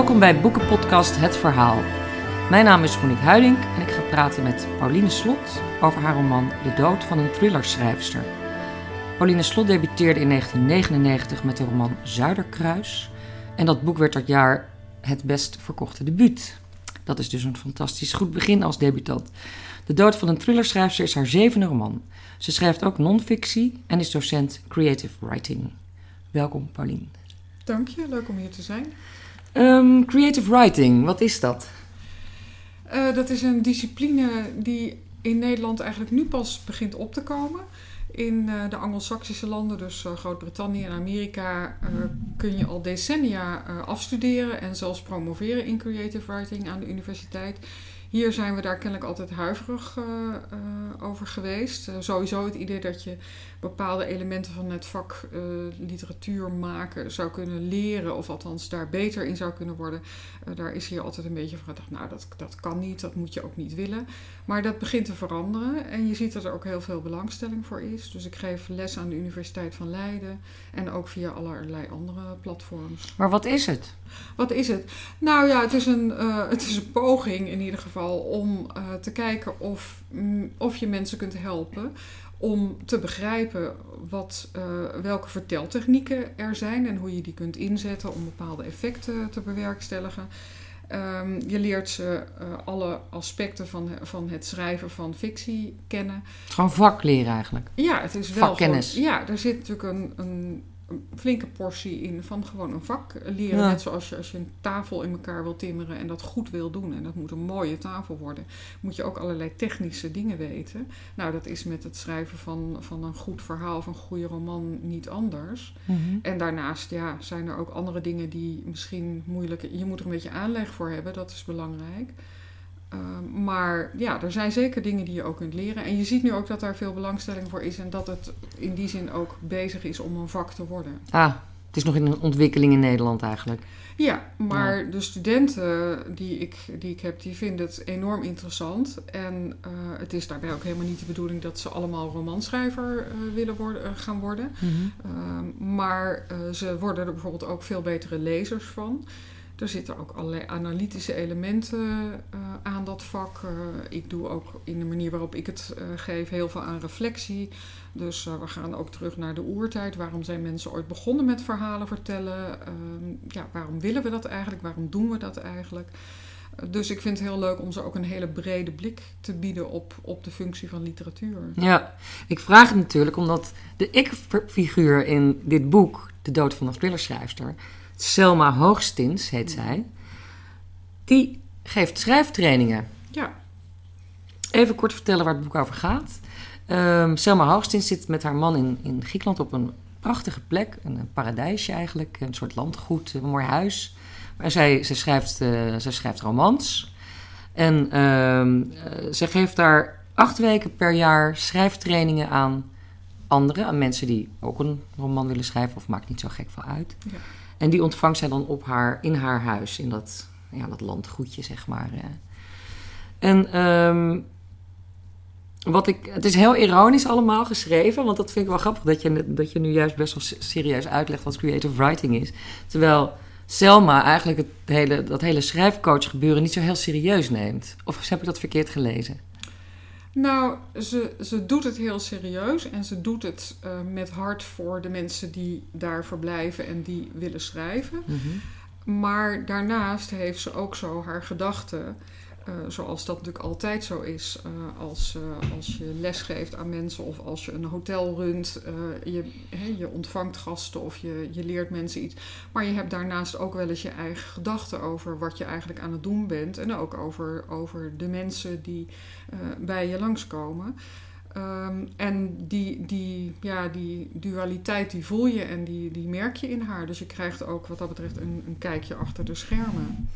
Welkom bij Boekenpodcast Het Verhaal. Mijn naam is Monique Huiding en ik ga praten met Pauline Slot over haar roman De dood van een thrillerschrijfster. Pauline Slot debuteerde in 1999 met de roman Zuiderkruis. En dat boek werd dat jaar het best verkochte debuut. Dat is dus een fantastisch goed begin als debutant. De dood van een thrillerschrijfster is haar zevende roman. Ze schrijft ook non-fictie en is docent creative writing. Welkom, Pauline. Dank je, leuk om hier te zijn. Um, creative writing, wat is dat? Uh, dat is een discipline die in Nederland eigenlijk nu pas begint op te komen. In uh, de Anglo-Saxische landen, dus uh, Groot-Brittannië en Amerika, kun je al decennia afstuderen en zelfs promoveren in creative writing aan de universiteit. Hier zijn we daar kennelijk altijd huiverig uh, uh, over geweest. Uh, sowieso het idee dat je bepaalde elementen van het vak literatuur maken zou kunnen leren, of althans daar beter in zou kunnen worden. daar is hier altijd een beetje van gedacht, nou dat, dat kan niet, dat moet je ook niet willen. Maar dat begint te veranderen en je ziet dat er ook heel veel belangstelling voor is. Dus ik geef les aan de Universiteit van Leiden en ook via allerlei andere platforms. Maar wat is het? Wat is het? Nou ja, het is een, het is een poging in ieder geval om uh, te kijken of, mm, of je mensen kunt helpen om te begrijpen wat, uh, welke verteltechnieken er zijn en hoe je die kunt inzetten om bepaalde effecten te bewerkstelligen. Um, je leert ze uh, alle aspecten van, van het schrijven van fictie kennen. Gewoon vak leren eigenlijk. Ja, het is wel. Vakkennis. Gewoon, ja, er zit natuurlijk een, een een flinke portie in van gewoon een vak leren. Ja. Net zoals je als je een tafel in elkaar wil timmeren en dat goed wil doen. En dat moet een mooie tafel worden. Moet je ook allerlei technische dingen weten. Nou, dat is met het schrijven van, van een goed verhaal, van een goede roman niet anders. Mm -hmm. En daarnaast ja, zijn er ook andere dingen die misschien moeilijk... Je moet er een beetje aanleg voor hebben, dat is belangrijk. Uh, maar ja, er zijn zeker dingen die je ook kunt leren. En je ziet nu ook dat daar veel belangstelling voor is en dat het in die zin ook bezig is om een vak te worden. Ah, het is nog in een ontwikkeling in Nederland eigenlijk. Ja, maar ja. de studenten die ik, die ik heb, die vinden het enorm interessant. En uh, het is daarbij ook helemaal niet de bedoeling dat ze allemaal romanschrijver uh, willen worden, uh, gaan worden. Mm -hmm. maar ze worden er bijvoorbeeld ook veel betere lezers van. Er zitten ook allerlei analytische elementen uh, aan dat vak. Uh, ik doe ook in de manier waarop ik het uh, geef heel veel aan reflectie. Dus we gaan ook terug naar de oertijd. Waarom zijn mensen ooit begonnen met verhalen vertellen? ja, waarom willen we dat eigenlijk? Waarom doen we dat eigenlijk? Dus ik vind het heel leuk om ze ook een hele brede blik te bieden op, op de functie van literatuur. Ja, ik vraag het natuurlijk omdat de ik-figuur in dit boek, De Dood van een thrillerschrijfster, Selma Hoogstins heet zij. Die geeft schrijftrainingen. Ja. Even kort vertellen waar het boek over gaat. Um, Selma Hoogstins zit met haar man in, in Griekenland op een prachtige plek. Een paradijsje eigenlijk. Een soort landgoed, een mooi huis. Maar zij, zij, schrijft, uh, zij schrijft romans. En um, uh, zij geeft daar acht weken per jaar schrijftrainingen aan anderen. Aan mensen die ook een roman willen schrijven. Of maakt niet zo gek veel uit. Ja. En die ontvangt zij dan op haar, in haar huis, in dat, ja, dat landgoedje, zeg maar. En um, wat ik, het is heel ironisch allemaal geschreven, want dat vind ik wel grappig dat je, dat je nu juist best wel serieus uitlegt wat creative writing is. Terwijl Selma eigenlijk het hele, dat hele schrijfcoach gebeuren niet zo heel serieus neemt. Of heb ik dat verkeerd gelezen? Nou, ze, ze doet het heel serieus en ze doet het uh, met hart voor de mensen die daar verblijven en die willen schrijven. Mm -hmm. Maar daarnaast heeft ze ook zo haar gedachten, uh, zoals dat natuurlijk altijd zo is uh, als, als je lesgeeft aan mensen of als je een hotel runt. je, je ontvangt gasten of je, je leert mensen iets. Maar je hebt daarnaast ook wel eens je eigen gedachten over wat je eigenlijk aan het doen bent en ook over, over de mensen die bij je langskomen. Um, en die, die, ja, die dualiteit die voel je en die, die merk je in haar. Dus je krijgt ook wat dat betreft een, een kijkje achter de schermen.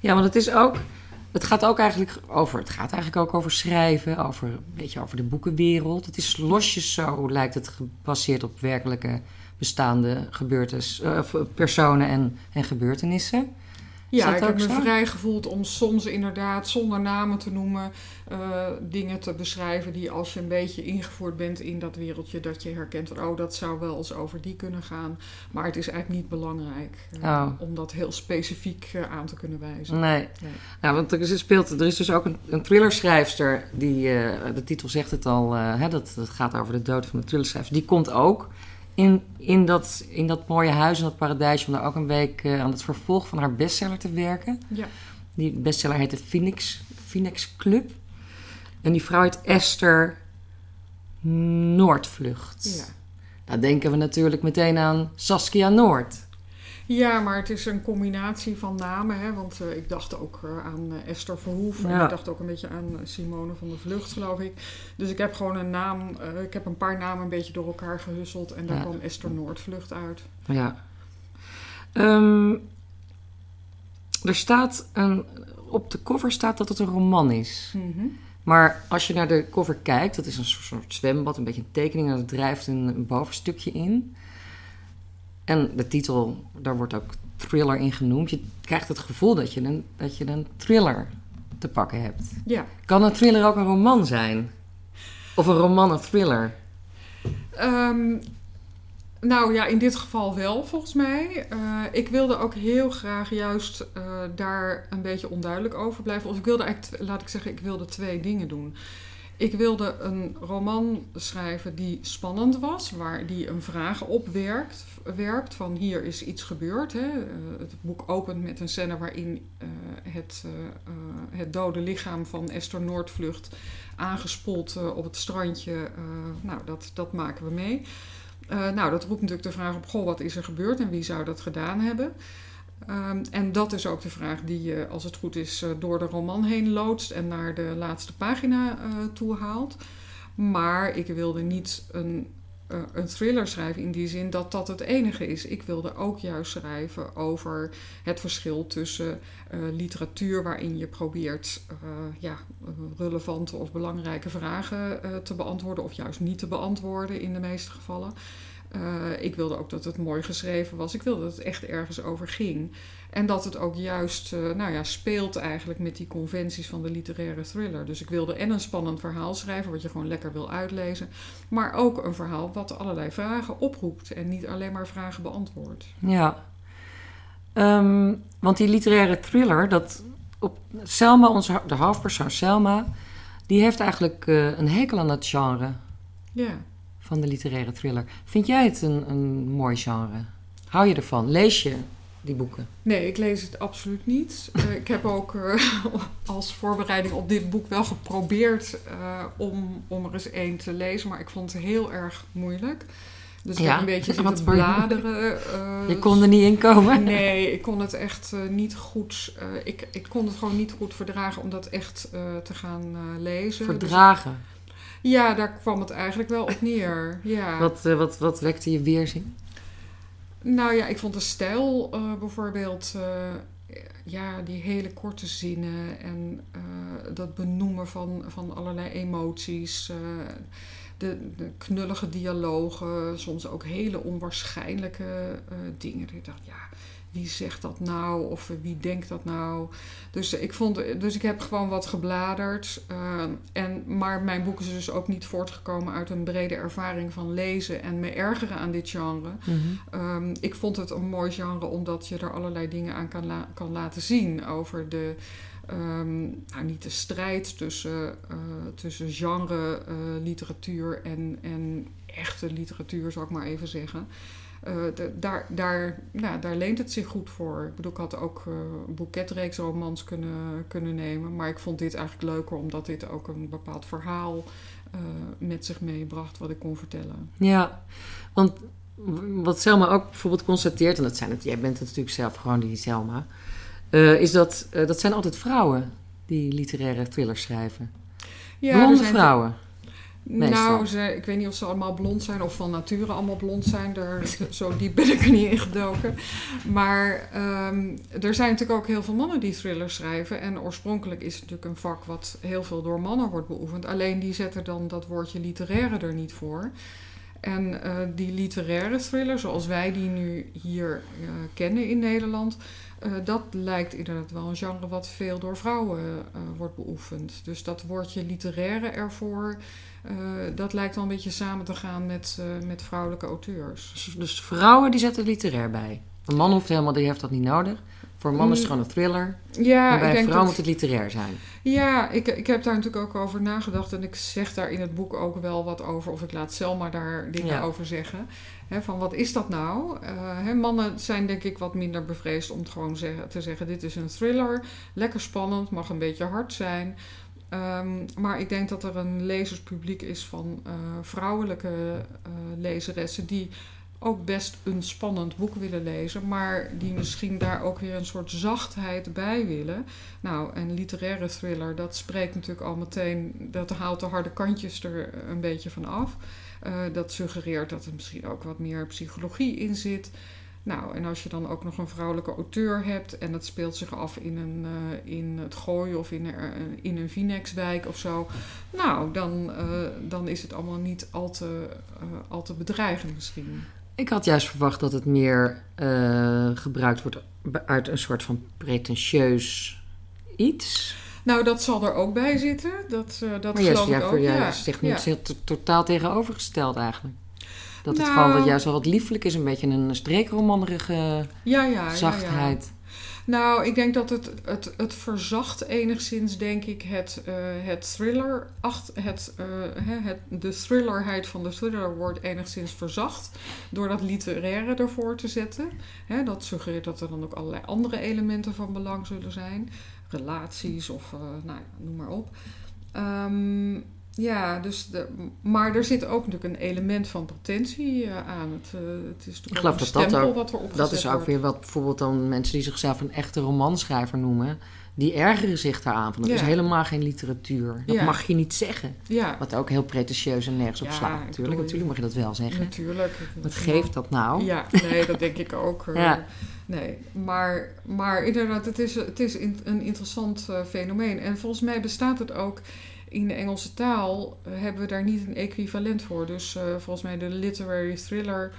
Ja, want het is ook. Het gaat ook eigenlijk over. Het gaat eigenlijk ook over schrijven, over, weet je, over de boekenwereld. Het is losjes zo, lijkt het gebaseerd op werkelijke bestaande gebeurtenissen, uh, personen en, en gebeurtenissen. Ja, ik heb me vrij gevoeld om soms inderdaad zonder namen te noemen uh, dingen te beschrijven die als je een beetje ingevoerd bent in dat wereldje, dat je herkent van oh, dat zou wel eens over die kunnen gaan. Maar het is eigenlijk niet belangrijk uh, om dat heel specifiek uh, aan te kunnen wijzen. Nee. nee. Nou, want er, speelt, er is dus ook een, een thrillerschrijfster, die, de titel zegt het al, hè, dat, dat gaat over de dood van de thrillerschrijfster. Die komt ook in, in, dat, in dat mooie huis, in dat paradijs, om daar ook een week aan het vervolg van haar bestseller te werken. Ja. Die bestseller heet de Phoenix, Phoenix Club. En die vrouw heet Esther Noordvlucht. Ja. Dan denken we natuurlijk meteen aan Saskia Noord. Ja, maar het is een combinatie van namen. Hè? Want uh, ik dacht ook uh, aan uh, Esther Verhoef. En ik dacht ook een beetje aan Simone van der Vlucht, geloof ik. Dus ik heb gewoon een naam... ik heb een paar namen een beetje door elkaar gehusseld. En daar kwam Esther Noordvlucht uit. Ja. Um, er staat een... Op de cover staat dat het een roman is. Mm maar als je naar de cover kijkt, dat is een soort zwembad, een beetje een tekening, en er drijft een, bovenstukje in. En de titel, daar wordt ook thriller in genoemd. Je krijgt het gevoel dat je een, dat je een thriller te pakken hebt. Ja. Kan een thriller ook een roman zijn? Of een roman een thriller? Um, nou ja, in dit geval wel volgens mij. Uh, ik wilde ook heel graag juist uh, daar een beetje onduidelijk over blijven. Of ik wilde eigenlijk, laat ik zeggen, ik wilde twee dingen doen. Ik wilde een roman schrijven die spannend was, waar die een vraag op werkt, werpt van hier is iets gebeurd. Hè. Uh, het boek opent met een scène waarin het, het dode lichaam van Esther Noordvlucht aangespoeld op het strandje, nou dat, dat maken we mee. Nou, dat roept natuurlijk de vraag op: goh, wat is er gebeurd en wie zou dat gedaan hebben? Um, en dat is ook de vraag die je, als het goed is, uh, door de roman heen loodst en naar de laatste pagina uh, toe haalt. Maar ik wilde niet een uh, een thriller schrijven in die zin dat dat het enige is. Ik wilde ook juist schrijven over het verschil tussen literatuur waarin je probeert ja, relevante of belangrijke vragen te beantwoorden of juist niet te beantwoorden in de meeste gevallen. Ik wilde ook dat het mooi geschreven was. Ik wilde dat het echt ergens over ging. En dat het ook juist uh, nou ja, speelt eigenlijk met die conventies van de literaire thriller. Dus ik wilde en een spannend verhaal schrijven, wat je gewoon lekker wil uitlezen. Maar ook een verhaal wat allerlei vragen oproept en niet alleen maar vragen beantwoordt. Ja, um, want die literaire thriller, dat op Selma, onze, de hoofdpersoon Selma, die heeft eigenlijk uh, een hekel aan het genre. Ja. Van de literaire thriller. Vind jij het een, een mooi genre? Hou je ervan? Lees je die boeken? Nee, ik lees het absoluut niet. Uh, ik heb ook uh, als voorbereiding op dit boek wel geprobeerd uh, om, om er eens één te lezen, maar ik vond het heel erg moeilijk. Dus ik heb een beetje zitten bladeren. je kon er niet in komen? Nee, ik kon het echt niet goed... ik, ik kon het gewoon niet goed verdragen om dat echt te gaan lezen. Verdragen? Dus, ja, daar kwam het eigenlijk wel op neer. Ja. Wat, wat, wat wekte je weerzin? Nou ja, ik vond de stijl uh, bijvoorbeeld, uh, ja, die hele korte zinnen en uh, dat benoemen van, van allerlei emoties, de, de, knullige dialogen, soms ook hele onwaarschijnlijke dingen. Ik dacht, ja, wie zegt dat nou of wie denkt dat nou. Dus ik, vond, dus ik heb gewoon wat gebladerd. Uh, en, maar mijn boek is dus ook niet voortgekomen uit een brede ervaring van lezen en me ergeren aan dit genre. Mm um, ik vond het een mooi genre omdat je er allerlei dingen aan kan, la kan laten zien over de. Um, nou, niet de strijd tussen, uh, tussen genre, uh, literatuur en, en echte literatuur, zou ik maar even zeggen. Uh, de, daar, daar, nou, daar leent het zich goed voor. Ik bedoel, ik had ook uh, een boeketreeks romans kunnen, kunnen nemen. Maar ik vond dit eigenlijk leuker omdat dit ook een bepaald verhaal uh, met zich meebracht wat ik kon vertellen. Ja, want wat Selma ook bijvoorbeeld constateert, en dat zijn het, jij bent het natuurlijk zelf gewoon die Selma, is dat dat zijn altijd vrouwen die literaire thrillers schrijven. Ja, Blonde vrouwen. Nou, ze, ik weet niet of ze allemaal blond zijn of van nature allemaal blond zijn. Daar, zo diep ben ik er niet in gedoken. Maar um, er zijn natuurlijk ook heel veel mannen die thrillers schrijven. En oorspronkelijk is het natuurlijk een vak wat heel veel door mannen wordt beoefend. Alleen die zetten dan dat woordje literaire er niet voor. En eh, die literaire thriller, zoals wij die nu hier eh, kennen in Nederland, eh, dat lijkt inderdaad wel een genre wat veel door vrouwen wordt beoefend. Dus dat woordje literaire ervoor, dat lijkt wel een beetje samen te gaan met, met vrouwelijke auteurs. Dus, dus vrouwen die zetten literair bij. Een man hoeft helemaal, die heeft dat niet nodig. Voor een man is het gewoon een thriller. Ja, en bij ik een vrouw dat, moet het literair zijn. ja ik, ik heb daar natuurlijk ook over nagedacht. En ik zeg daar in het boek ook wel wat over. Of ik laat Selma daar dingen Ja. over zeggen. Van wat is dat nou? Eh, mannen zijn denk ik wat minder bevreesd om het gewoon zeggen, te zeggen... dit is een thriller, lekker spannend, mag een beetje hard zijn... Ehm, maar ik denk dat er een lezerspubliek is van eh, vrouwelijke eh, lezeressen die ook best een spannend boek willen lezen, maar die misschien daar ook weer een soort zachtheid bij willen. Nou, een literaire thriller, dat spreekt natuurlijk al meteen, dat haalt de harde kantjes er een beetje van af. Eh, dat suggereert dat er misschien ook wat meer psychologie in zit. Nou, en als je dan ook nog een vrouwelijke auteur hebt en dat speelt zich af in, een, eh, in het Gooi of in, een- in een Vinex-wijk of zo, nou, dan, eh, dan is het allemaal niet al te, eh, al te bedreigend misschien. Ik had juist verwacht dat het meer eh, gebruikt wordt uit een soort van pretentieus iets. Nou, dat zal er ook bij zitten. Dat, eh dat maar juist, geloof ja, ik voor ook. jou ja. is het ja. niet totaal tegenovergesteld eigenlijk. Dat het Nou- gewoon wat juist wel wat lieflijk is, een beetje een streekromanderige ja, ja, ja, ja. zachtheid. Nou, ik denk dat het, het, het verzacht enigszins, denk ik, het, eh, het thriller, acht, het, eh, het, de thrillerheid van de thriller wordt enigszins verzacht door dat literaire ervoor te zetten. Dat suggereert dat er dan ook allerlei andere elementen van belang zullen zijn. Relaties of, eh, nou ja, noem maar op. Ehm, ja, dus de, maar er zit ook natuurlijk een element van potentie eh, aan. Het, eh, het is natuurlijk een dat dat stempel ook- wat er opgezet Dat is ook wordt. weer wat bijvoorbeeld dan mensen die zichzelf een echte romanschrijver noemen, die ergeren zich daaraan. Van dat Ja. is helemaal geen literatuur. Dat Ja. mag je niet zeggen. Ja, Wat ook heel pretentieus en nergens op slaat natuurlijk. bedoel, Natuurlijk mag je dat wel zeggen. natuurlijk. Wat geeft dat nou? Ja, nee, dat denk ik ook. eh. Nee, maar, maar inderdaad, het is, het is een interessant fenomeen. En volgens mij bestaat het ook in de Engelse taal, eh, hebben we daar niet een equivalent voor. Dus eh, volgens mij de literary thriller,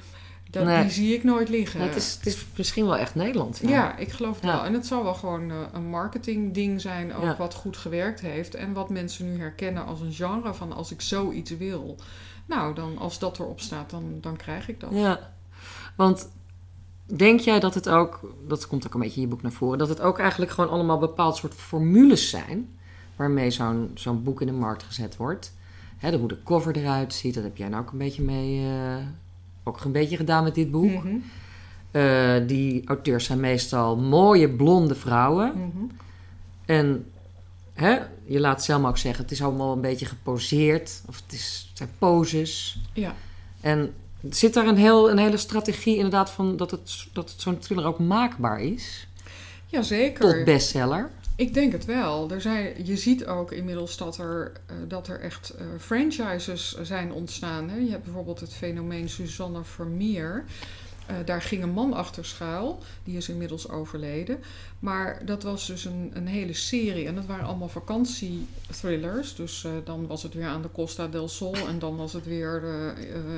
dat, Nee. die zie ik nooit liggen. Ja, het, is, het is misschien wel echt Nederlands. Ja, ik geloof het Ja. wel. En het zal wel gewoon eh, een marketingding zijn, ook Ja. wat goed gewerkt heeft. En wat mensen nu herkennen als een genre van als ik zoiets wil. Nou, dan als dat erop staat, dan, dan krijg ik dat. Ja, want denk jij dat het ook, dat komt ook een beetje in je boek naar voren, dat het ook eigenlijk gewoon allemaal bepaald soort formules zijn waarmee zo'n zo'n boek in de markt gezet wordt? Hè, hoe de cover eruit ziet, dat heb jij nou ook een beetje mee, eh, ook een beetje gedaan met dit boek. Mhm, Eh, die auteurs zijn meestal mooie blonde vrouwen. mhm. En hè, je laat Selma ook zeggen, het is allemaal een beetje geposeerd. Of het, is, het zijn poses. Ja. En zit daar een, heel, een hele strategie inderdaad van dat het, dat het zo'n thriller ook maakbaar is? Jazeker. Tot bestseller. Ik denk het wel. Zijn, je ziet ook inmiddels dat er, eh, dat er echt eh, franchises zijn ontstaan. Hè. Je hebt bijvoorbeeld het fenomeen Suzanne Vermeer. Eh, daar ging een man achter schuil. Die is inmiddels overleden. Maar dat was dus een, een hele serie. En dat waren allemaal vakantiethrillers. Dus dan was het weer aan de Costa del Sol. En dan was het weer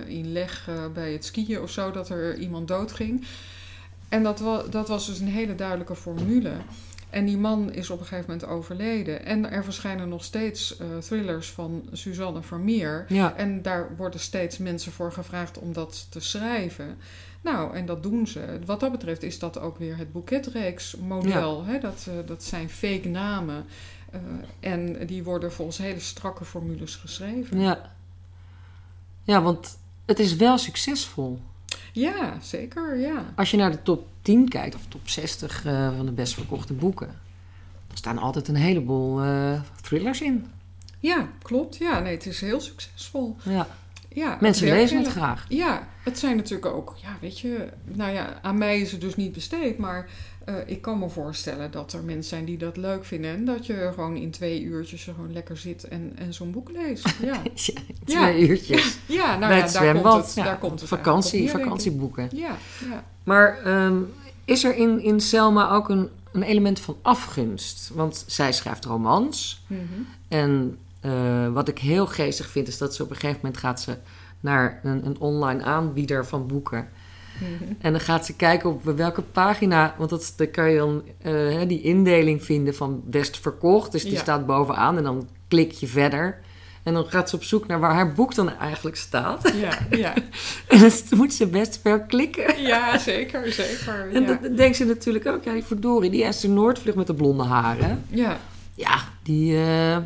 in leg bij het skiën of zo. Dat er iemand doodging. En dat, wa dat was dus een hele duidelijke formule. En die man is op een gegeven moment overleden. En er verschijnen nog steeds eh, thrillers van Suzanne Vermeer. Ja. En daar worden steeds mensen voor gevraagd om dat te schrijven. Nou, en dat doen ze. Wat dat betreft is dat ook weer het boeketreeks model. Hè? Dat, eh, dat zijn fake namen. Eh, en die worden volgens hele strakke formules geschreven. ja. Ja, want het is wel succesvol. Ja, zeker, ja. Als je naar de top 10 kijkt, of top 60 eh, van de best verkochte boeken, dan staan altijd een heleboel eh, thrillers in. Ja, klopt. Ja, nee, het is heel succesvol. Ja. Ja, Mensen lezen het graag. Ja, het zijn natuurlijk ook, ja, weet je, nou ja, aan mij is het dus niet besteed, maar eh, ik kan me voorstellen dat er mensen zijn die dat leuk vinden en dat je gewoon in twee uurtjes er gewoon lekker zit en, en zo'n boek leest. Ja, Twee uurtjes. ja nou Bij ja, het daar zwembad. komt het, daar komt het vakantie, vakantieboeken. ja. Maar ehm, is er in, in Selma ook een, een element van afgunst? Want zij schrijft romans. Mhm. En eh, wat ik heel geestig vind, is dat ze op een gegeven moment gaat ze naar een, een online aanbieder van boeken. Mhm. En dan gaat ze kijken op welke pagina, want dat, dan kan je dan eh, die indeling vinden van best verkocht. Dus die Ja. staat bovenaan en dan klik je verder. En dan gaat ze op zoek naar waar haar boek dan eigenlijk staat. Ja, ja. En dan moet ze best ver klikken. ja, zeker, zeker. En Ja. dan denkt ze natuurlijk ook, ja, die verdorie, die Esther Noordvlucht met de blonde haren. ja. Ja, die, eh,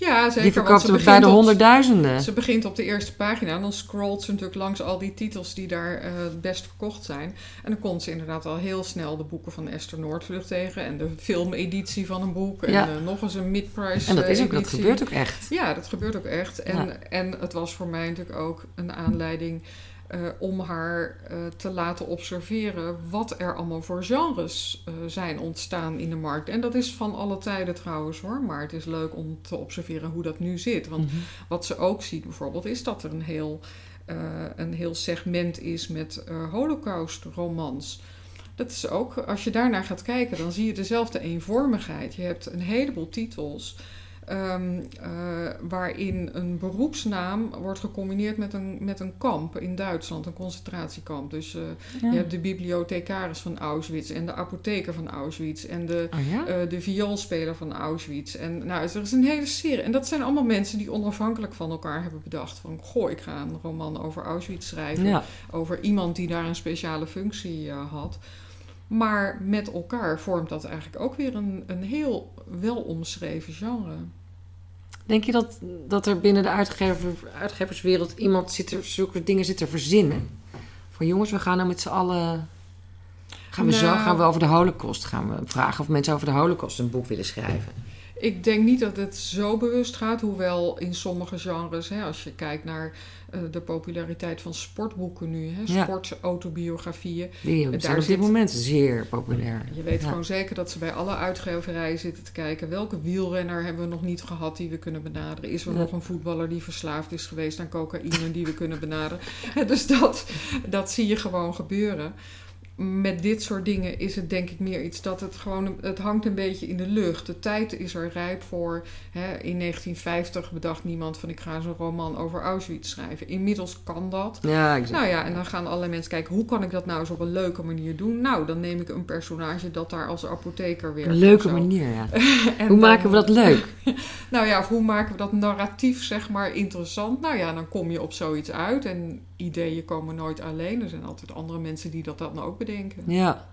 ja, zeker. die want verkoopt ze bij de honderdduizenden. Ze begint op de eerste pagina en dan scrolt ze natuurlijk langs al die titels die daar het best verkocht zijn. En dan komt ze inderdaad al heel snel de boeken van Esther Noordvlucht tegen en de filmeditie van een boek en Ja. eh, nog eens een mid-price En dat, is eh, ook, dat gebeurt ook echt. Ja, dat gebeurt ook echt. En, Ja. en het was voor mij natuurlijk ook een aanleiding eh, om haar eh, te laten observeren wat er allemaal voor genres eh, zijn ontstaan in de markt. En dat is van alle tijden trouwens hoor, maar het is leuk om te observeren hoe dat nu zit. Want Mhm. wat ze ook ziet bijvoorbeeld is dat er een heel, een heel segment is met holocaust-romans. Dat is ook, als je daarnaar gaat kijken, dan zie je dezelfde eenvormigheid. Je hebt een heleboel titels ehm, eh, waarin een beroepsnaam wordt gecombineerd met een, met een kamp in Duitsland, een concentratiekamp. Dus eh, Ja. je hebt de bibliothecaris van Auschwitz en de apotheker van Auschwitz en de Oh ja? eh, de vioolspeler van Auschwitz. En nou, er is een hele serie. En dat zijn allemaal mensen die onafhankelijk van elkaar hebben bedacht: van goh, ik ga een roman over Auschwitz schrijven. ja. Over iemand die daar een speciale functie had. Maar met elkaar vormt dat eigenlijk ook weer een, een heel wel omschreven genre. Denk je dat, dat er binnen de uitgever, uitgeverswereld iemand zit er, zulke dingen zit te verzinnen? Van jongens, we gaan nou met z'n allen. Gaan we zo Nou. gaan we over de Holocaust gaan we vragen of mensen over de Holocaust een boek willen schrijven? Ik denk niet dat het zo bewust gaat, hoewel in sommige genres, hè, als je kijkt naar eh, de populariteit van sportboeken nu, hè, Ja. sportautobiografieën. Die Daar zijn op zit- dit moment zeer populair. Je weet Ja. gewoon zeker dat ze bij alle uitgeverijen zitten te kijken welke wielrenner hebben we nog niet gehad die we kunnen benaderen. Is er Ja. nog een voetballer die verslaafd is geweest aan cocaïne die we kunnen benaderen? dus dat, dat zie je gewoon gebeuren. Met dit soort dingen is het denk ik meer iets dat het gewoon, het hangt een beetje in de lucht. De tijd is er rijp voor. Hè, in 1950 bedacht niemand van ik ga eens een roman over Auschwitz schrijven. Inmiddels kan dat. Ja, exact. Nou ja, en dan gaan allerlei mensen kijken, hoe kan ik dat nou eens op een leuke manier doen? Nou, dan neem ik een personage dat daar als apotheker werkt. een leuke manier, ja. Hoe dan- maken we dat leuk? Nou ja, of hoe maken we dat narratief, zeg maar, interessant? Nou ja, dan kom je op zoiets uit en ideeën komen nooit alleen. Er zijn altijd andere mensen die dat dan ook bedenken. Ja.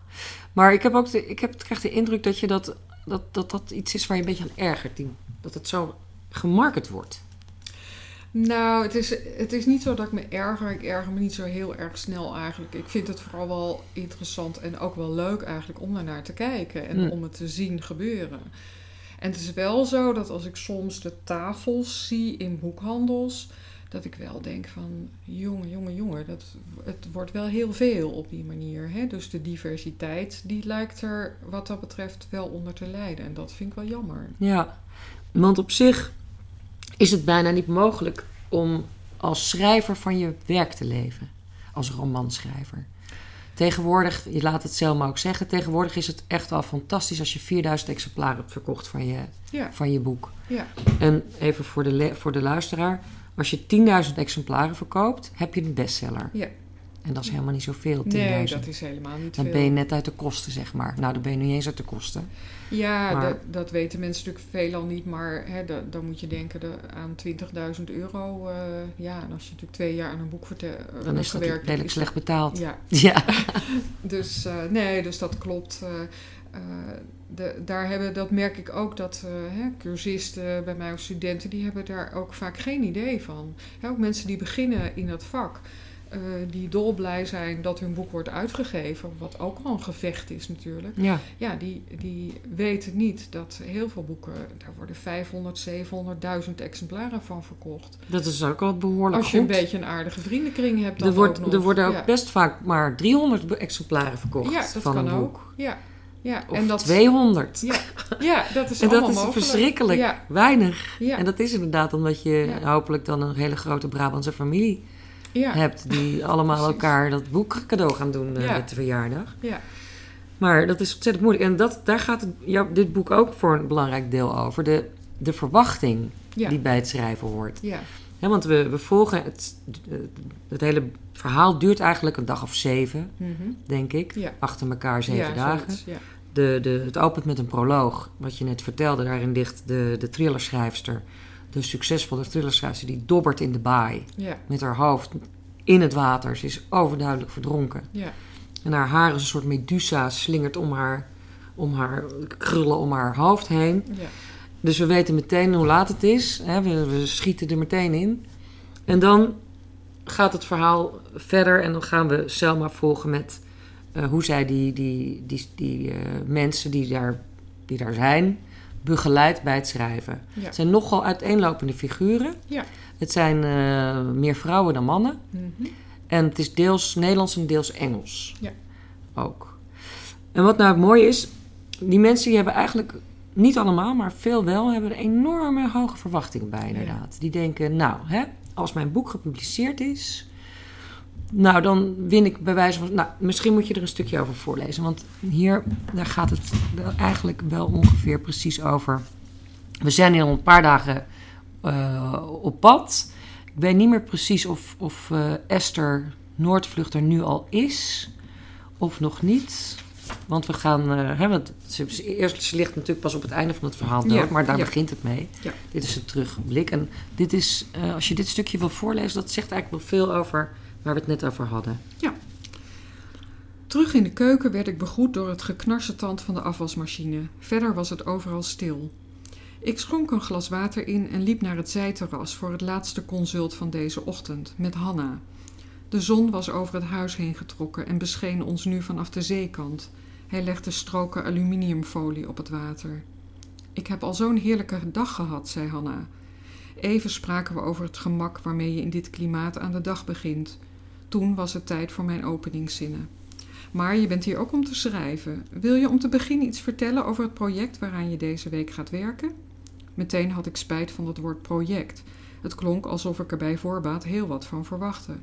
Maar ik heb ook de, ik heb, ik krijg de indruk dat, je dat, dat, dat dat iets is waar je een beetje aan ergert. Die, dat het zo gemarket wordt. Nou, het is, het is niet zo dat ik me erger. Ik erger me niet zo heel erg snel eigenlijk. Ik vind het vooral wel interessant en ook wel leuk eigenlijk om daarnaar te kijken en Mm. om het te zien gebeuren. En het is wel zo dat als ik soms de tafels zie in boekhandels, dat ik wel denk van, jongen, jongen, jongen, dat, het wordt wel heel veel op die manier. Hè? Dus de diversiteit, die lijkt er wat dat betreft wel onder te lijden. En dat vind ik wel jammer. Ja, want op zich is het bijna niet mogelijk om als schrijver van je werk te leven. Als romanschrijver. Tegenwoordig, je laat het Selma ook zeggen, tegenwoordig is het echt wel fantastisch als je 4000 exemplaren hebt verkocht van je, Ja, van je boek. ja, En even voor de, voor de luisteraar, als je 10.000 exemplaren verkoopt, heb je een bestseller. ja. En dat is helemaal niet zoveel, 10.000. Nee, dat is helemaal niet Dan veel. ben je net uit de kosten, zeg maar. Nou, dan ben je niet eens uit de kosten. Ja, Maar- dat, dat weten mensen natuurlijk veelal niet, maar hè, da- dan moet je denken de, aan 20.000 euro. eh, ja, en als je natuurlijk twee jaar aan een boek verte- eh, Dan is dat redelijk slecht betaald. Ja, Ja. dus eh, nee, dus dat klopt. Eh, de, daar hebben, dat merk ik ook dat eh, hè, cursisten bij mij of studenten, die hebben daar ook vaak geen idee van. Hè, ook mensen die beginnen in dat vak, eh, die dolblij zijn dat hun boek wordt uitgegeven, wat ook al een gevecht is natuurlijk. ja. Ja, die, die weten niet dat heel veel boeken, daar worden 500, 700.000 exemplaren van verkocht. Dat is ook al behoorlijk Als je een beetje een aardige vriendenkring hebt, dan Er, wordt, ook nog. er worden ook ja. best vaak maar 300 be- exemplaren verkocht Ja, dat van kan een boek. ook. Ja, ja. Of en dat, 200. Ja, ja, dat is en dat is mogelijk. verschrikkelijk Ja, weinig. ja, En dat is inderdaad omdat je Ja. hopelijk dan een hele grote Brabantse familie ja, hebt... die allemaal Precies. elkaar dat boek cadeau gaan doen eh, Ja. met de verjaardag. ja, Maar dat is ontzettend moeilijk. En dat, daar gaat het, jou, dit boek ook voor een belangrijk deel over. De, de verwachting ja, die bij het schrijven hoort. ja, Hè, want we, we volgen het, het hele verhaal duurt eigenlijk een dag of zeven, Mhm. denk ik. Ja. Achter elkaar zeven Ja, dagen. zoiets, Ja. De, de, het opent met een proloog, wat je net vertelde. Daarin ligt de, de thrillerschrijfster, de succesvolle thrillerschrijfster, die dobbert in de baai. Ja. Met haar hoofd in het water. Ze is overduidelijk verdronken. Ja. En haar haar is een soort medusa, slingert om haar, om haar krullen om haar hoofd heen. Ja. Dus we weten meteen hoe laat het is. Hè? We, we schieten er meteen in. En dan gaat het verhaal verder en dan gaan we Selma volgen met hoe zij die, die, die, die eh, mensen die daar, die daar zijn begeleidt bij het schrijven. Ja. Het zijn nogal uiteenlopende figuren. Ja. Het zijn eh, meer vrouwen dan mannen. Mhm. En het is deels Nederlands en deels Engels. Ja. Ook. En wat nou het mooie is, die mensen die hebben eigenlijk, niet allemaal, maar veel wel, hebben er enorme hoge verwachtingen bij inderdaad. Die denken, nou, hè, als mijn boek gepubliceerd is, nou dan win ik bij wijze van, nou, misschien moet je er een stukje over voorlezen. Want hier, daar gaat het eigenlijk wel ongeveer precies over. We zijn hier al een paar dagen eh, op pad. Ik weet niet meer precies of, of eh, Esther Noordvlucht er nu al is of nog niet. Want we gaan. eh, hè, want ze, eerst, ze ligt natuurlijk pas op het einde van het verhaal dood, Ja, maar daar ja. begint het mee. Ja. Dit is het terugblik. En dit is, als je dit stukje wil voorlezen, dat zegt eigenlijk wel veel over waar we het net over hadden. Terug in de keuken werd ik begroet door het geknarsetand van de afwasmachine. Verder was het overal stil. Ik schonk een glas water in en liep naar het zijterras voor het laatste consult van deze ochtend met Hanna. De zon was over het huis heen getrokken en bescheen ons nu vanaf de zeekant. Hij legde stroken aluminiumfolie op het water. Ik heb al zo'n heerlijke dag gehad, zei Hanna. Even spraken we over het gemak waarmee je in dit klimaat aan de dag begint. Toen was het tijd voor mijn openingszinnen. Maar je bent hier ook om te schrijven. Wil je om te beginnen iets vertellen over het project waaraan je deze week gaat werken? Meteen had ik spijt van het woord project. Het klonk alsof ik er bij voorbaat heel wat van verwachtte.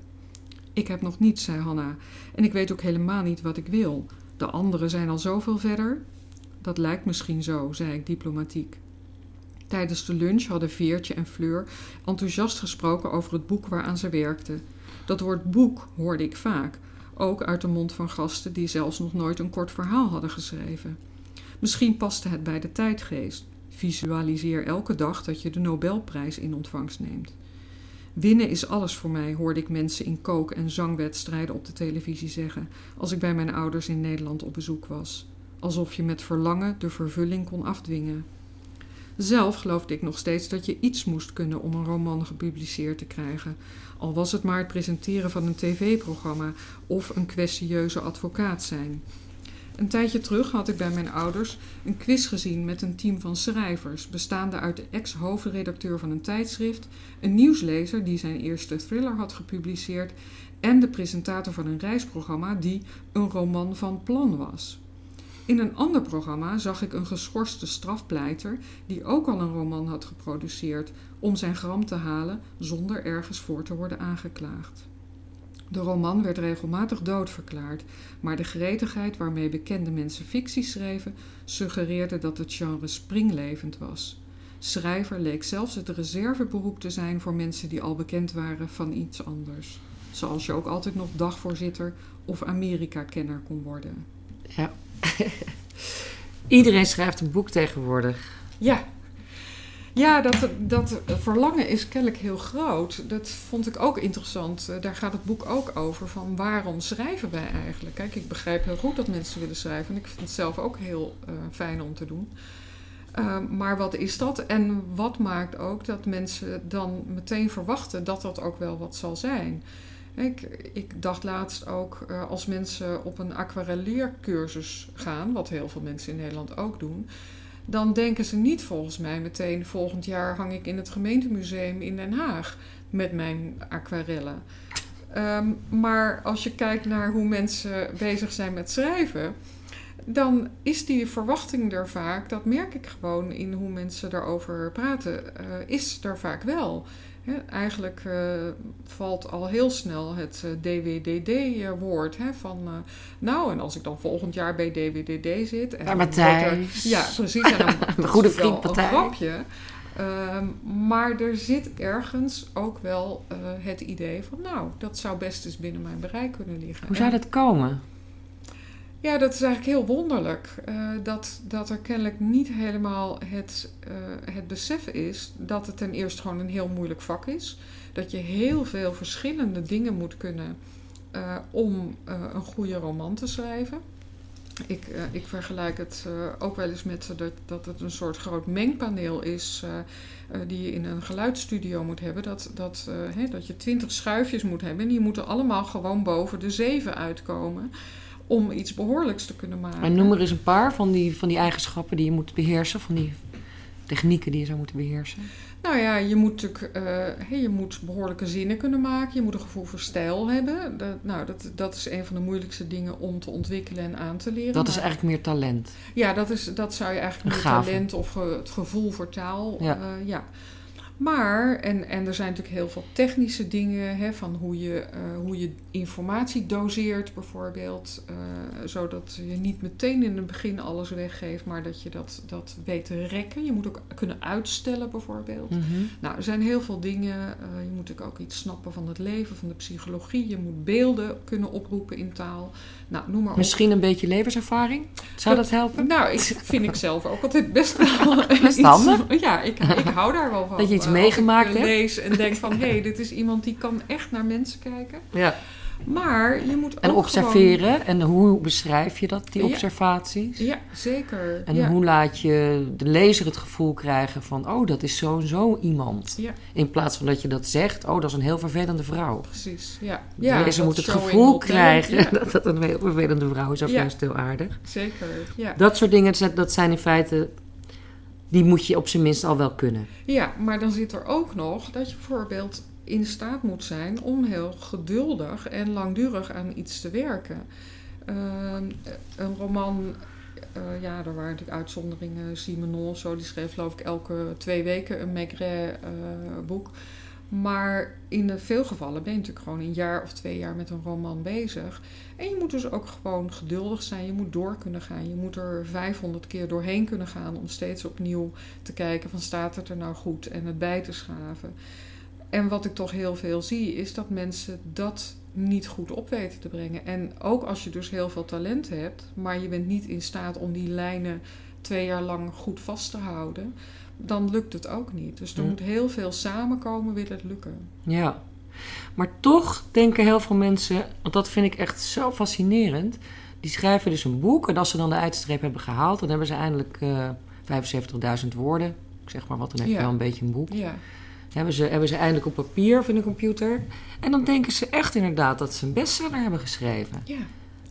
Ik heb nog niets, zei Hanna, en ik weet ook helemaal niet wat ik wil. De anderen zijn al zoveel verder. Dat lijkt misschien zo, zei ik diplomatiek. Tijdens de lunch hadden Veertje en Fleur enthousiast gesproken over het boek waaraan ze werkten. Dat woord boek hoorde ik vaak, ook uit de mond van gasten die zelfs nog nooit een kort verhaal hadden geschreven. Misschien paste het bij de tijdgeest. Visualiseer elke dag dat je de Nobelprijs in ontvangst neemt. Winnen is alles voor mij, hoorde ik mensen in kook- en zangwedstrijden op de televisie zeggen als ik bij mijn ouders in Nederland op bezoek was. Alsof je met verlangen de vervulling kon afdwingen. Zelf geloofde ik nog steeds dat je iets moest kunnen om een roman gepubliceerd te krijgen, al was het maar het presenteren van een tv-programma of een kwestieuze advocaat zijn. Een tijdje terug had ik bij mijn ouders een quiz gezien met een team van schrijvers, bestaande uit de ex-hoofdredacteur van een tijdschrift, een nieuwslezer die zijn eerste thriller had gepubliceerd en de presentator van een reisprogramma die een roman van plan was. In een ander programma zag ik een geschorste strafpleiter die ook al een roman had geproduceerd om zijn gram te halen zonder ergens voor te worden aangeklaagd. De roman werd regelmatig doodverklaard, maar de gretigheid waarmee bekende mensen fictie schreven suggereerde dat het genre springlevend was. Schrijver leek zelfs het reserveberoep te zijn voor mensen die al bekend waren van iets anders. Zoals je ook altijd nog dagvoorzitter of Amerika-kenner kon worden. Ja. Iedereen schrijft een boek tegenwoordig. Ja. Ja, dat, dat verlangen is kennelijk heel groot. Dat vond ik ook interessant. Eh, Daar gaat het boek ook over. Van waarom schrijven wij eigenlijk? Kijk, ik begrijp heel goed dat mensen willen schrijven. En ik vind het zelf ook heel eh, fijn om te doen. Uh, maar wat is dat? En wat maakt ook dat mensen dan meteen verwachten dat dat ook wel wat zal zijn? Ik, ik dacht laatst ook, uh, als mensen op een aquarelleercursus gaan, wat heel veel mensen in Nederland ook doen, dan denken ze niet volgens mij meteen volgend jaar hang ik in het gemeentemuseum in Den Haag met mijn aquarellen. Um, maar als je kijkt naar hoe mensen bezig zijn met schrijven, dan is die verwachting er vaak, dat merk ik gewoon in hoe mensen daarover praten, uh, is er vaak wel. He, eigenlijk uh, valt al heel snel het uh, DWDD-woord. Van, uh, nou, en als ik dan volgend jaar bij DWDD zit. En ja, Matthijs. ja, precies. En dan een goede vriend Een grapje. Ehm, maar er zit ergens ook wel eh, het idee van, nou, dat zou best eens binnen mijn bereik kunnen liggen. Hoe zou En- dat komen? Ja, dat is eigenlijk heel wonderlijk. eh, dat, dat er kennelijk niet helemaal het, eh, het besef is dat het ten eerste gewoon een heel moeilijk vak is. Dat je heel veel verschillende dingen moet kunnen eh, om een goede roman te schrijven. Ik, ik vergelijk het ook wel eens met dat, dat het een soort groot mengpaneel is die je in een geluidsstudio moet hebben. Dat, dat, hè, dat je twintig schuifjes moet hebben en die moeten allemaal gewoon boven de zeven uitkomen om iets behoorlijks te kunnen maken. En noem er eens een paar van die, van die eigenschappen die je moet beheersen, van die technieken die je zou moeten beheersen. Nou ja, je moet natuurlijk eh, je moet behoorlijke zinnen kunnen maken. Je moet een gevoel voor stijl hebben. Dat, nou, dat, dat is een van de moeilijkste dingen om te ontwikkelen en aan te leren. Dat is eigenlijk meer talent. Ja, dat, is, dat zou je eigenlijk meer talent of ge- het gevoel voor taal. Ja. Ja. Maar, en, en er zijn natuurlijk heel veel technische dingen, hè, van hoe je, eh, hoe je informatie doseert bijvoorbeeld. eh, zodat je niet meteen in het begin alles weggeeft, maar dat je dat, dat weet te rekken. Je moet ook kunnen uitstellen bijvoorbeeld. Mhm. Nou, er zijn heel veel dingen. eh, je moet natuurlijk ook iets snappen van het leven, van de psychologie. Je moet beelden kunnen oproepen in taal. Nou, noem maar op. Misschien een beetje levenservaring? Zou dat, helpen? Nou, ik vind ik zelf ook altijd best wel Best handig. Ja, ik, ik hou daar wel van. Dat je iets Meegemaakt hebt. lees en denk van, hé, hey, dit is iemand die kan echt naar mensen kijken. Ja. Maar je moet En ook observeren. En hoe beschrijf je dat, die Ja. observaties? Ja, zeker. En ja. hoe laat je de lezer het gevoel krijgen van... oh, dat is zo en zo iemand. Ja, In plaats van dat je dat zegt... oh, dat is een heel vervelende vrouw. precies. Ja, De lezer moet het gevoel krijgen dat dat een heel vervelende vrouw is. Of juist heel aardig. zeker. Ja. Dat soort dingen, dat zijn in feite... die moet je op zijn minst al wel kunnen. Ja, maar dan zit er ook nog dat je bijvoorbeeld in staat moet zijn om heel geduldig en langdurig aan iets te werken. Ehm, een roman, eh, ja, er waren natuurlijk uitzonderingen. Simenon of zo, die schreef geloof ik elke twee weken een Maigret-boek. Maar in veel gevallen ben je natuurlijk gewoon een jaar of twee jaar met een roman bezig. En je moet dus ook gewoon geduldig zijn. Je moet door kunnen gaan. Je moet er 500 keer doorheen kunnen gaan om steeds opnieuw te kijken van staat het er nou goed en het bij te schaven. En wat ik toch heel veel zie is dat mensen dat niet goed op weten te brengen. En ook als je dus heel veel talent hebt, maar je bent niet in staat om die lijnen twee jaar lang goed vast te houden, dan lukt het ook niet. Dus er Hm. moet heel veel samenkomen, wil het lukken. Ja. Maar toch denken heel veel mensen, want dat vind ik echt zo fascinerend. Die schrijven dus een boek en als ze dan de eindstreep hebben gehaald, dan hebben ze eindelijk eh 75.000 woorden. Ik zeg maar wat, dan heb je Ja. wel een beetje een boek. Ja, Hebben ze, hebben ze eindelijk op papier of in een computer. En dan denken ze echt inderdaad dat ze een bestseller hebben geschreven. ja,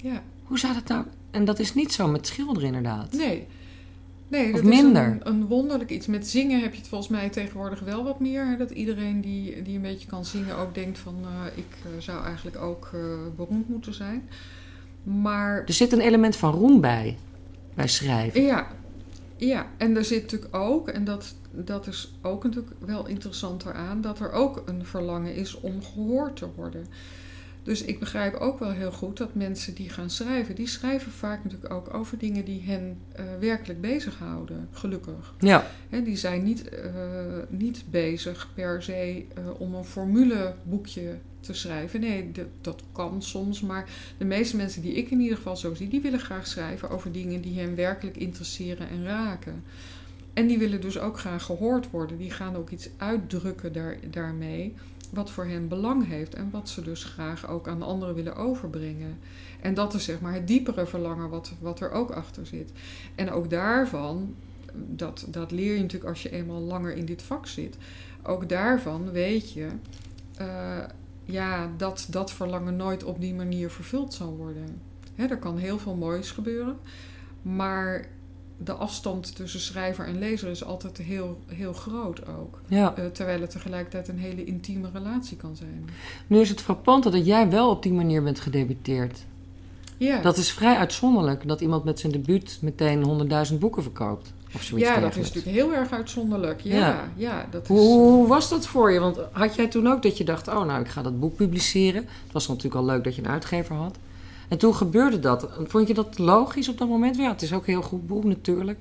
ja. Hoe zou dat nou... En dat is niet zo met schilderen inderdaad. Nee. Nee, Of dat minder. is een, een wonderlijk iets. Met zingen heb je het volgens mij tegenwoordig wel wat meer. hè, Dat iedereen die, die een beetje kan zingen ook denkt van... eh, ik eh, zou eigenlijk ook eh, beroemd moeten zijn. Maar Er zit een element van roem bij, bij schrijven. ja, ja, en er zit natuurlijk ook... en dat, dat is ook natuurlijk wel interessant eraan... dat er ook een verlangen is om gehoord te worden. Dus ik begrijp ook wel heel goed dat mensen die gaan schrijven... die schrijven vaak natuurlijk ook over dingen die hen eh, werkelijk bezighouden. Gelukkig. Ja, Hè, die zijn niet, eh, niet bezig per se eh, om een formuleboekje te schrijven. Nee, dat, dat kan soms. Maar de meeste mensen die ik in ieder geval zo zie, die willen graag schrijven over dingen die hen werkelijk interesseren en raken. En die willen dus ook graag gehoord worden. Die gaan ook iets uitdrukken daar, daarmee. Wat voor hen belang heeft en wat ze dus graag ook aan anderen willen overbrengen. En dat is zeg maar het diepere verlangen wat, wat er ook achter zit. En ook daarvan dat, dat leer je natuurlijk als je eenmaal langer in dit vak zit. Ook daarvan weet je eh, ja, dat dat verlangen nooit op die manier vervuld zal worden. Hè, er kan heel veel moois gebeuren, maar de afstand tussen schrijver en lezer is altijd heel, heel groot ook. ja. Eh, terwijl het tegelijkertijd een hele intieme relatie kan zijn. Nu is het frappante dat jij wel op die manier bent gedebuteerd. Ja, Dat is vrij uitzonderlijk dat iemand met zijn debuut meteen 100.000 boeken verkoopt. Of zoiets ja dat is natuurlijk heel erg uitzonderlijk. Ja, Ja. ja. dat is, Hoe, hoe was dat voor je? Want had jij toen ook dat je dacht, oh nou, ik ga dat boek publiceren. Het was natuurlijk al leuk dat je een uitgever had. En toen gebeurde dat. Vond je dat logisch op dat moment? Ja, het is ook een heel goed boek natuurlijk.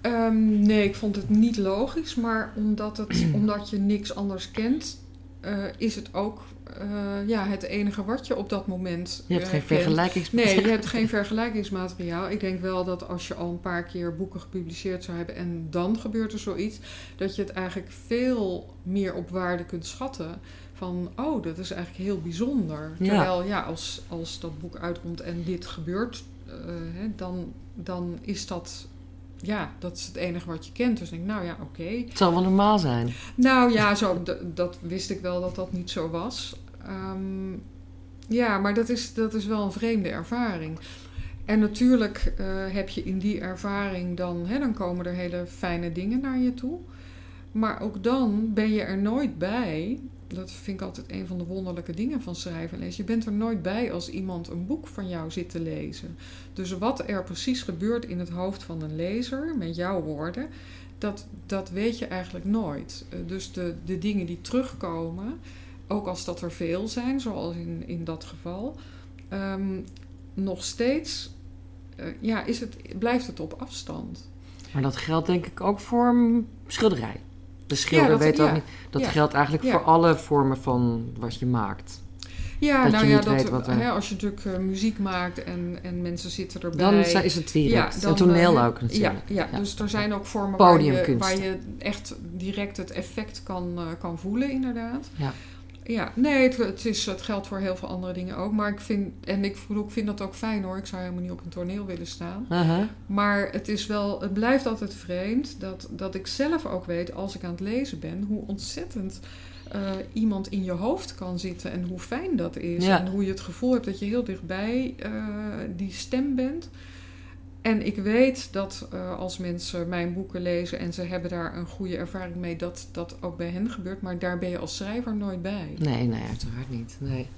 Ehm, nee, ik vond het niet logisch, maar omdat, het, omdat je niks anders kent, eh, is het ook eh, ja, het enige wat je op dat moment. Je hebt eh, geen vergelijkingsmateriaal. Nee, je hebt geen vergelijkingsmateriaal. Ik denk wel dat als je al een paar keer boeken gepubliceerd zou hebben en dan gebeurt er zoiets, dat je het eigenlijk veel meer op waarde kunt schatten. Van, oh, dat is eigenlijk heel bijzonder. Terwijl, ja, als, als dat boek uitkomt en dit gebeurt, eh, hè, dan, dan is dat, ja, dat is het enige wat je kent. Dus ik denk, nou ja, oké. Het zal wel normaal zijn. Nou ja, zo, dat wist ik wel dat dat niet zo was. Ehm, ja, maar dat is, dat is wel een vreemde ervaring. En natuurlijk eh, heb je in die ervaring dan, hè, dan komen er hele fijne dingen naar je toe. Maar ook dan ben je er nooit bij. Dat vind ik altijd een van de wonderlijke dingen van schrijven en lezen. Je bent er nooit bij als iemand een boek van jou zit te lezen. Dus wat er precies gebeurt in het hoofd van een lezer, met jouw woorden, dat, dat weet je eigenlijk nooit. Eh, dus de, de dingen die terugkomen, ook als dat er veel zijn, zoals in, in dat geval, ehm, nog steeds eh, ja, is het, blijft het op afstand. Maar dat geldt denk ik ook voor schilderij. De schilder dat- weet ook ja, niet. Dat ja, geldt eigenlijk ja. voor alle vormen van wat je maakt. Ja, Dat nou ja, dat, wat hè, als je natuurlijk eh, muziek maakt en, en mensen zitten erbij. Dan is het direct. dan, en toneel eh, ook natuurlijk. Ja, ja, Ja. dus er zijn ook vormen waar je, Podiumkunst. waar je echt direct het effect kan, eh, kan voelen, inderdaad. Ja. Ja, nee, het, het, is, het geldt voor heel veel andere dingen ook. Maar ik vind, en ik, ik vind dat ook fijn hoor. Ik zou helemaal niet op een toneel willen staan. Maar het, is wel, het blijft altijd vreemd dat, dat ik zelf ook weet, als ik aan het lezen ben, hoe ontzettend eh, iemand in je hoofd kan zitten en hoe fijn dat is. Ja. En hoe je het gevoel hebt dat je heel dichtbij eh, die stem bent. En ik weet dat eh, als mensen mijn boeken lezen en ze hebben daar een goede ervaring mee, dat dat ook bij hen gebeurt. Maar daar ben je als schrijver nooit bij. Nee, nee, uiteraard niet. Nee.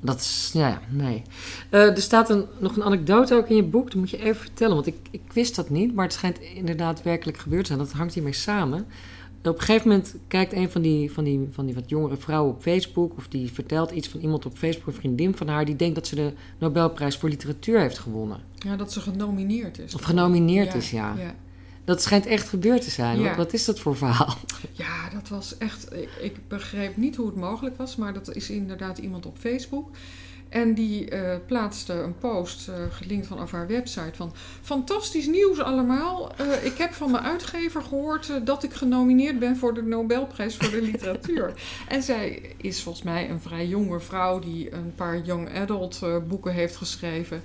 Dat is, ja, nee. Eh, er staat een, nog een anekdote ook in je boek. Dat moet je even vertellen, want ik, ik wist dat niet. Maar het schijnt inderdaad werkelijk gebeurd te zijn. Dat hangt hiermee samen. Op een gegeven moment kijkt een van die, van, die, van die wat jongere vrouwen op Facebook... of die vertelt iets van iemand op Facebook, een vriendin van haar... die denkt dat ze de Nobelprijs voor literatuur heeft gewonnen. Ja, dat ze genomineerd is. Of genomineerd is, ja. ja. Dat schijnt echt gebeurd te zijn. Ja. Wat, wat is dat voor verhaal? Ja, dat was echt. Ik, ik begreep niet hoe het mogelijk was, maar dat is inderdaad iemand op Facebook. En die eh, plaatste een post eh, gelinkt vanaf haar website van... Fantastisch nieuws allemaal. Eh, ik heb van mijn uitgever gehoord eh, dat ik genomineerd ben voor de Nobelprijs voor de literatuur. en zij is volgens mij een vrij jonge vrouw die een paar young adult boeken heeft geschreven.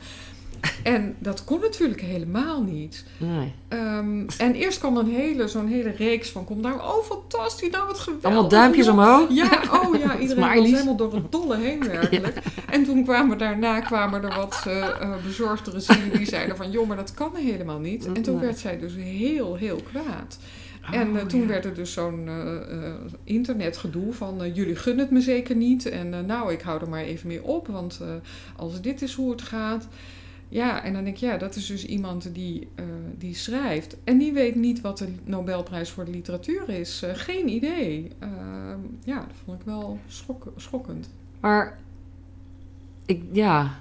En dat kon natuurlijk helemaal niet. Nee. Ehm, en eerst kwam een hele, zo'n hele reeks van... Kom daar, oh fantastisch, nou wat geweldig. Allemaal duimpjes omhoog. Ja, oh ja, iedereen was helemaal door het dolle heen werkelijk. En toen kwamen daarna kwamen er wat eh eh, bezorgdere zielen die zeiden van... joh, maar dat kan helemaal niet. En toen werd zij dus heel, heel kwaad. en eh, Oh, toen ja. werd er dus zo'n eh, eh, internetgedoe van... eh, jullie gunnen het me zeker niet. En eh, nou, ik hou er maar even mee op, want eh, als dit is hoe het gaat... Ja, en dan denk ik, ja, dat is dus iemand die, eh, die schrijft. En die weet niet wat de Nobelprijs voor de literatuur is. Eh, geen idee. Eh, ja, dat vond ik wel schok- schokkend. Maar, ik, ja.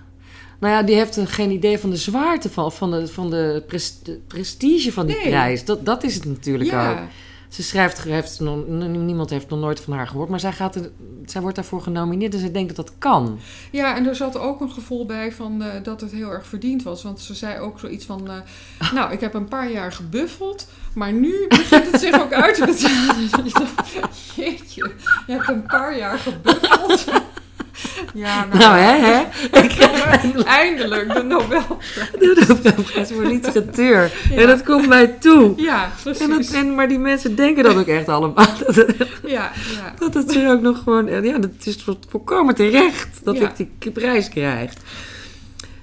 Nou ja, die heeft een- geen idee van de zwaarte van, van, de, van de, pres- de prestige van die Nee. prijs. Dat, dat is het natuurlijk ook. Ze schrijft, heeft nog, niemand heeft nog nooit van haar gehoord, maar zij, gaat er, zij wordt daarvoor genomineerd en ze denkt dat dat kan. ja, en er zat ook een gevoel bij van, eh, dat het heel erg verdiend was. Want ze zei ook zoiets van... eh, nou, ik heb een paar jaar gebuffeld, maar nu begint het zich ook uit te betalen. Jeetje, je hebt een paar jaar gebuffeld. Ja, Nou, hè, hè? Eindelijk de Nobel. De Nobelprijs voor literatuur. Ja. En dat komt mij toe. Ja, En dat, precies. en, maar die mensen denken dat ook echt allemaal. Dat, het- Ja, ja. dat het er ook nog gewoon... Ja, dat is vol- volkomen terecht dat Ja. ik die prijs krijg.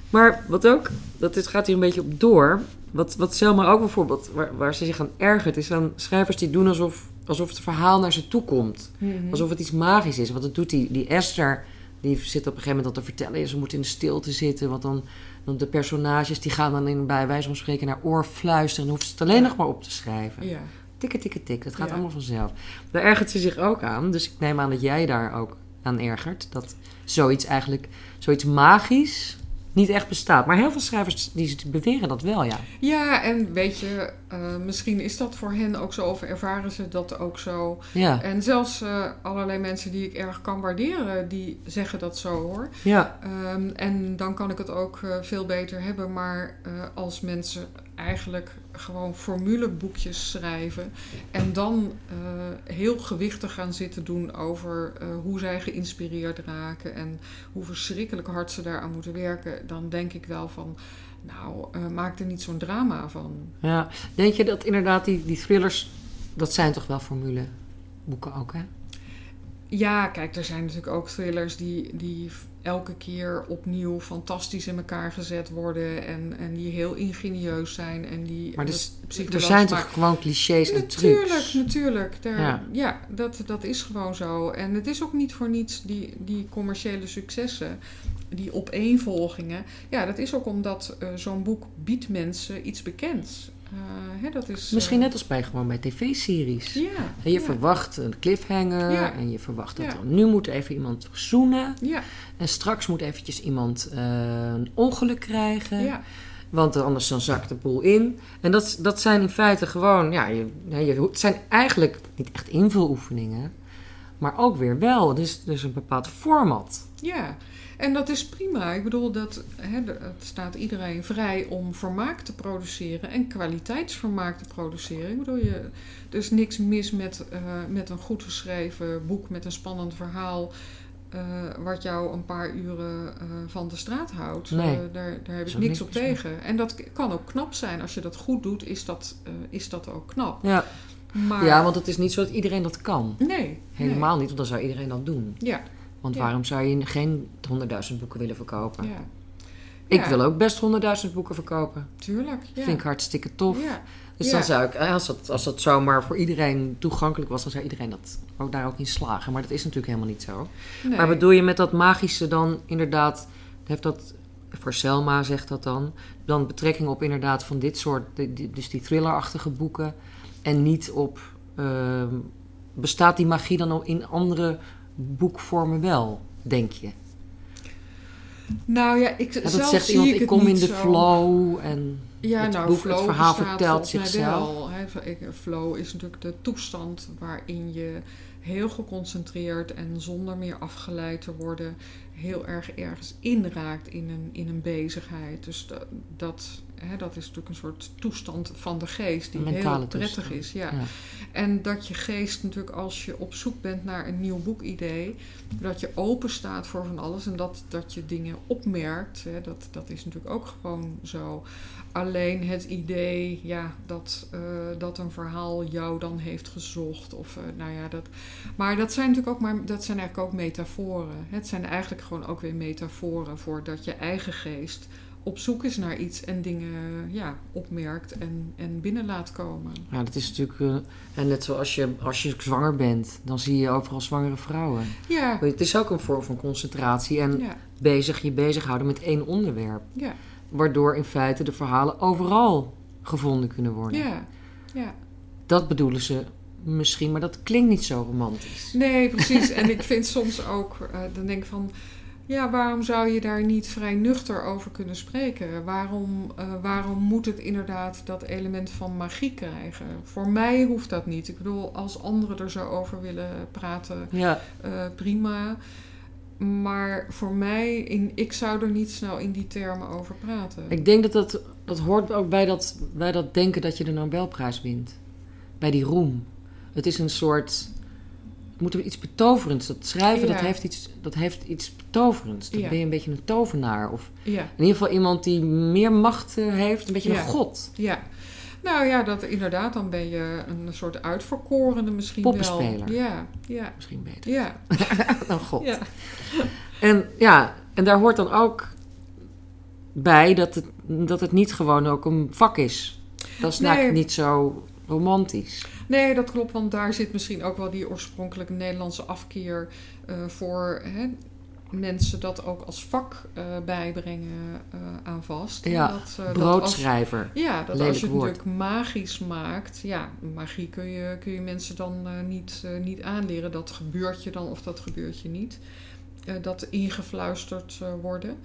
Maar wat ook... Dat is, gaat hier een beetje op door. Wat, wat Selma ook bijvoorbeeld... Waar, waar ze zich aan ergert... is aan schrijvers die doen alsof, alsof het verhaal naar ze toe komt. Mhm. Alsof het iets magisch is. Want dat doet die, die Esther... Die zit op een gegeven moment al te vertellen... ja, ze moet in de stilte zitten. Want dan, dan de personages... die gaan dan in, bij wijze van spreken naar oor fluisteren... en dan hoeft ze het alleen Ja. nog maar op te schrijven. Ja. Tikken, tikken, tik. Dat gaat Ja. allemaal vanzelf. Daar ergert ze zich ook aan. Dus ik neem aan dat jij daar ook aan ergert. Dat zoiets eigenlijk, zoiets magisch, niet echt bestaat. Maar heel veel schrijvers die beweren dat wel, ja. Ja, en weet je, uh, misschien is dat voor hen ook zo, of ervaren ze dat ook zo. Ja. En zelfs uh, allerlei mensen die ik erg kan waarderen, die zeggen dat zo hoor. Ja. Um, en dan kan ik het ook uh, veel beter hebben. Maar als mensen eigenlijk gewoon formuleboekjes schrijven en dan heel gewichtig gaan zitten doen over hoe zij geïnspireerd raken en hoe verschrikkelijk hard ze daaraan moeten werken, dan denk ik wel van nou, uh, maak er niet zo'n drama van. Ja, denk je dat inderdaad die, die thrillers, dat zijn toch wel formuleboeken ook, hè? Ja, kijk, er zijn natuurlijk ook thrillers die, die elke keer opnieuw fantastisch in elkaar gezet worden. En, en die heel ingenieus zijn. En die, maar dus, er zijn toch gewoon clichés en trucs? Natuurlijk, natuurlijk. Daar, ja, ja dat, dat is gewoon zo. En het is ook niet voor niets die, die commerciële successen die opeenvolgingen. Ja, dat is ook omdat uh, zo'n boek biedt mensen iets bekends. Uh, hè, dat is, Misschien uh, net als bij gewoon bij tv-series. Ja, en je ja. verwacht een cliffhanger Ja. en je verwacht dat er- nu moet even iemand zoenen. En straks moet eventjes iemand eh, een ongeluk krijgen. Want anders dan zakt de boel in. En dat, dat zijn in feite gewoon, ja, je, je, het zijn eigenlijk niet echt invuloefeningen. Maar ook weer wel. Dus, dus een bepaald format. ja. En dat is prima. Ik bedoel, dat, hè, het staat iedereen vrij om vermaak te produceren en kwaliteitsvermaak te produceren. Ik bedoel, je, er is niks mis met, eh, met een goed geschreven boek met een spannend verhaal. eh, wat jou een paar uren eh, van de straat houdt. Nee. Daar, daar heb ik niks niks op mee. tegen. En dat kan ook knap zijn. Als je dat goed doet, is dat, is dat ook knap. Ja, Maar, ja, want het is niet zo dat iedereen dat kan. Nee. Helemaal niet, want dan zou iedereen dat doen. Ja, Want Ja. waarom zou je geen 100.000 boeken willen verkopen? ja. Ik wil ook best 100.000 boeken verkopen. Tuurlijk, ja. Vind ik hartstikke tof. Dus dan zou ik, eh, als dat, als dat zomaar voor iedereen toegankelijk was, dan zou iedereen dat ook daar ook in slagen. Maar dat is natuurlijk helemaal niet zo. nee. Maar bedoel je met dat magische dan inderdaad, heeft dat, voor Selma zegt dat dan, dan betrekking op inderdaad van dit soort, dus die thrillerachtige boeken. En niet op, ehm, bestaat die magie dan ook in andere boekvormen wel, denk je? Nou ja, ik Ja, dat zelf zegt zie iemand, ik kom in de flow en Ja, het nou, boek, flow het verhaal vertelt zichzelf. Wel, hè. Ik- Flow is natuurlijk de toestand waarin je heel geconcentreerd en zonder meer afgeleid te worden heel erg ergens inraakt in een, in een bezigheid. Dus dat, dat, hè, dat is natuurlijk een soort toestand van de geest die mentale heel prettig toestand. is. Ja. Ja. En dat je geest natuurlijk als je op zoek bent naar een nieuw boekidee, dat je open staat voor van alles en dat, dat je dingen opmerkt, hè, dat, dat is natuurlijk ook gewoon zo. Alleen het idee ja, dat, eh, dat een verhaal jou dan heeft gezocht. Of, eh, nou ja, dat, maar dat zijn natuurlijk ook maar, dat zijn eigenlijk ook metaforen. Het zijn eigenlijk gewoon ook weer metaforen voor dat je eigen geest op zoek is naar iets en dingen ja, opmerkt en, en binnen laat komen. Ja, dat is natuurlijk. eh, en net zoals je, als je zwanger bent, dan zie je overal zwangere vrouwen. Ja, Het is ook een vorm van concentratie en ja, bezig, je bezighouden met één onderwerp. ja, Waardoor in feite de verhalen overal gevonden kunnen worden. ja, ja. Dat bedoelen ze misschien, maar dat klinkt niet zo romantisch. Nee, precies. en ik vind soms ook, eh, dan denk ik van, ja, waarom zou je daar niet vrij nuchter over kunnen spreken? Waarom, eh, waarom moet het inderdaad dat element van magie krijgen? Voor mij hoeft dat niet. Ik bedoel, als anderen er zo over willen praten, Ja, eh, prima. Maar voor mij, in, ik zou er niet snel in die termen over praten. ik denk dat dat, dat hoort ook bij dat, bij dat denken dat je de Nobelprijs wint. Bij die roem. Het is een soort. Moet er iets betoverends. Dat schrijven, Ja. dat, heeft iets, dat heeft iets betoverends. Dan Ja. ben je een beetje een tovenaar. Of Ja, in ieder geval iemand die meer macht eh, heeft. Een beetje Ja. een god. ja. Nou ja, dat inderdaad, dan ben je een soort uitverkorene misschien Poppenspeler. wel. Ja, ja, Misschien beter ja. dan god. ja. En ja, en daar hoort dan ook bij dat het, dat het niet gewoon ook een vak is. Dat is Nee. niet zo romantisch. Nee, dat klopt, want daar zit misschien ook wel die oorspronkelijke Nederlandse afkeer eh, voor hè, mensen dat ook als vak eh, bijbrengen eh, aan vast. Ja, dat, eh, dat als, Broodschrijver. ja, dat als je het woord. natuurlijk magisch maakt, ja, magie kun je, kun je mensen dan niet, niet aanleren. Dat gebeurt je dan of dat gebeurt je niet. Dat ingefluisterd worden.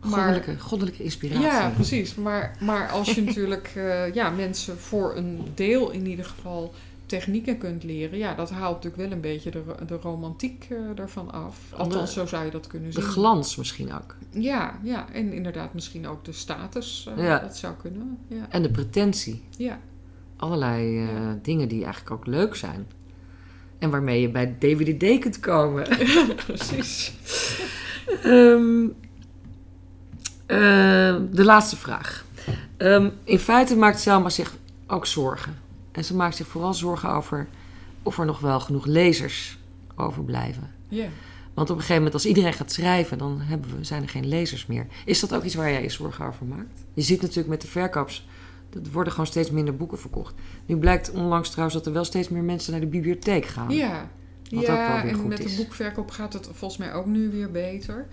Goddelijke, goddelijke inspiratie. Ja, precies. Maar, maar als je natuurlijk ja, mensen voor een deel in ieder geval technieken kunt leren, ja, dat haalt natuurlijk wel een beetje de, de romantiek uh, ervan af. Althans, zo zou je dat kunnen zien. De glans misschien ook. Ja, ja, en inderdaad misschien ook de status. Uh, ja. Dat zou kunnen. Ja. En de pretentie. Ja. Allerlei ja. dingen die eigenlijk ook leuk zijn. En waarmee je bij DWDD kunt komen. precies. um, de laatste vraag. Um, in feite maakt Selma zich ook zorgen. En ze maakt zich vooral zorgen over of er nog wel genoeg lezers overblijven. Ja. Want op een gegeven moment, als iedereen gaat schrijven, dan hebben we, zijn er geen lezers meer. Is dat ook iets waar jij je zorgen over maakt? Je ziet natuurlijk met de verkoops, er worden gewoon steeds minder boeken verkocht. Nu blijkt onlangs trouwens dat er wel steeds meer mensen naar de bibliotheek gaan. Ja, Wat ja ook wel weer en goed met is. de boekverkoop gaat het volgens mij ook nu weer beter.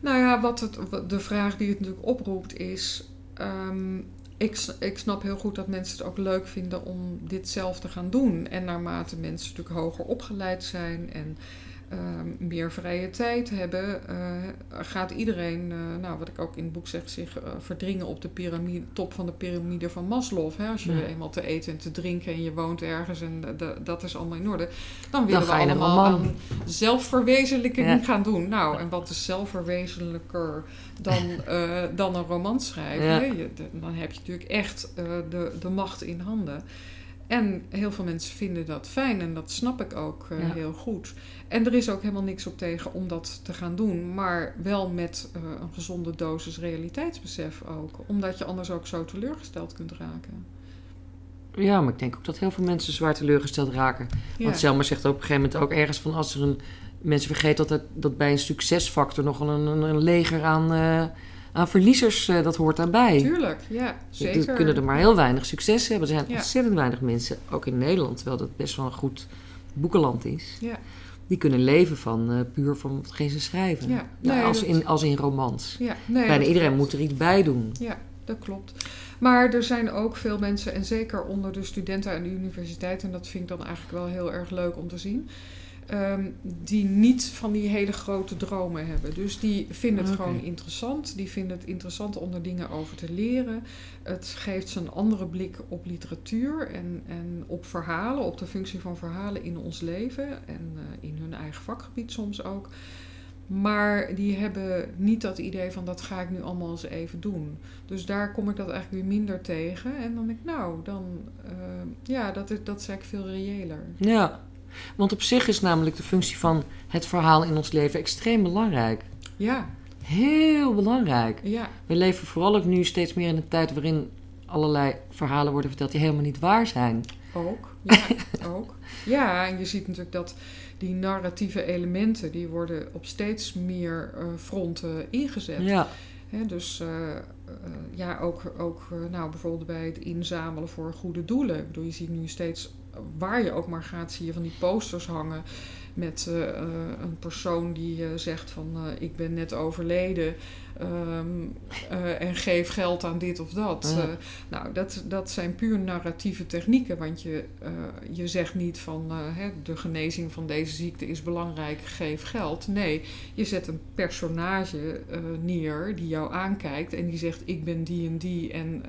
Nou ja, wat het, wat- de vraag die het natuurlijk oproept is... ehm, ik, ik snap heel goed dat mensen het ook leuk vinden om dit zelf te gaan doen. En naarmate mensen natuurlijk hoger opgeleid zijn en meer vrije tijd hebben, eh, gaat iedereen, eh, nou wat ik ook in het boek zeg, zich eh, verdringen op de piramide, top van de piramide van Maslow. Hè? Als je Ja. eenmaal te eten en te drinken en je woont ergens en de- dat is allemaal in orde, dan willen we allemaal aan zelfverwezenlijking Ja. gaan doen. Nou, en wat is zelfverwezenlijker dan, dan een roman schrijven? Ja. Je- dan heb je natuurlijk echt de, de macht in handen. En heel veel mensen vinden dat fijn en dat snap ik ook eh, Ja. heel goed. En er is ook helemaal niks op tegen om dat te gaan doen, maar wel met eh, een gezonde dosis realiteitsbesef ook. Omdat je anders ook zo teleurgesteld kunt raken. Ja, maar ik denk ook dat heel veel mensen zwaar teleurgesteld raken. Ja. Want Selma zegt op een gegeven moment ook ergens van als er een. Mensen vergeten dat, dat bij een succesfactor nog een, een, een leger aan, eh, aan verliezers eh, dat hoort daarbij. Tuurlijk, ja, zeker. Er kunnen er maar heel weinig succes hebben. Er zijn Ja. ontzettend weinig mensen, ook in Nederland, terwijl dat best wel een goed boekenland is. Ja. Die kunnen leven van eh, puur van hetgeen ze schrijven. Ja. Nou, als, dat- in, als in romans. Ja, nee, Bijna iedereen klopt. moet er iets bij doen. Ja, dat klopt. Maar er zijn ook veel mensen, en zeker onder de studenten aan de universiteit, en dat vind ik dan eigenlijk wel heel erg leuk om te zien, ehm, die niet van die hele grote dromen hebben. Dus die vinden het Oké. gewoon interessant. Die vinden het interessant om er dingen over te leren. Het geeft ze een andere blik op literatuur en, en op verhalen, op de functie van verhalen in ons leven en eh, in hun eigen vakgebied soms ook. Maar die hebben niet dat idee van dat ga ik nu allemaal eens even doen. Dus daar kom ik dat eigenlijk weer minder tegen. En dan denk ik, nou, dan, eh, ja, dat is, dat is eigenlijk veel reëler. Ja, want op zich is namelijk de functie van het verhaal in ons leven extreem belangrijk. Ja, Heel belangrijk. ja, We leven vooral ook nu steeds meer in een tijd waarin allerlei verhalen worden verteld die helemaal niet waar zijn. ook. Ja, ook. Ja, en je ziet natuurlijk dat die narratieve elementen, die worden op steeds meer eh, fronten ingezet. Ja, dus eh, eh, ja, ook, ook nou, bijvoorbeeld bij het inzamelen voor goede doelen. Ik bedoel, je ziet nu steeds, waar je ook maar gaat, zie je van die posters hangen met eh, eh, een persoon die eh, zegt van ik ben net overleden ehm, eh, en geef geld aan dit of dat. Ja. Eh, nou, dat, dat zijn puur narratieve technieken, want je, eh, je zegt niet van hè, de genezing van deze ziekte is belangrijk, geef geld. Nee, je zet een personage neer die jou aankijkt en die zegt ik ben die en die en